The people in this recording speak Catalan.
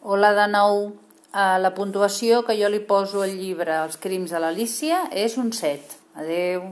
Hola de nou. Uh, la puntuació que jo li poso al llibre Els crims de l'Alícia és un 7. Adeu.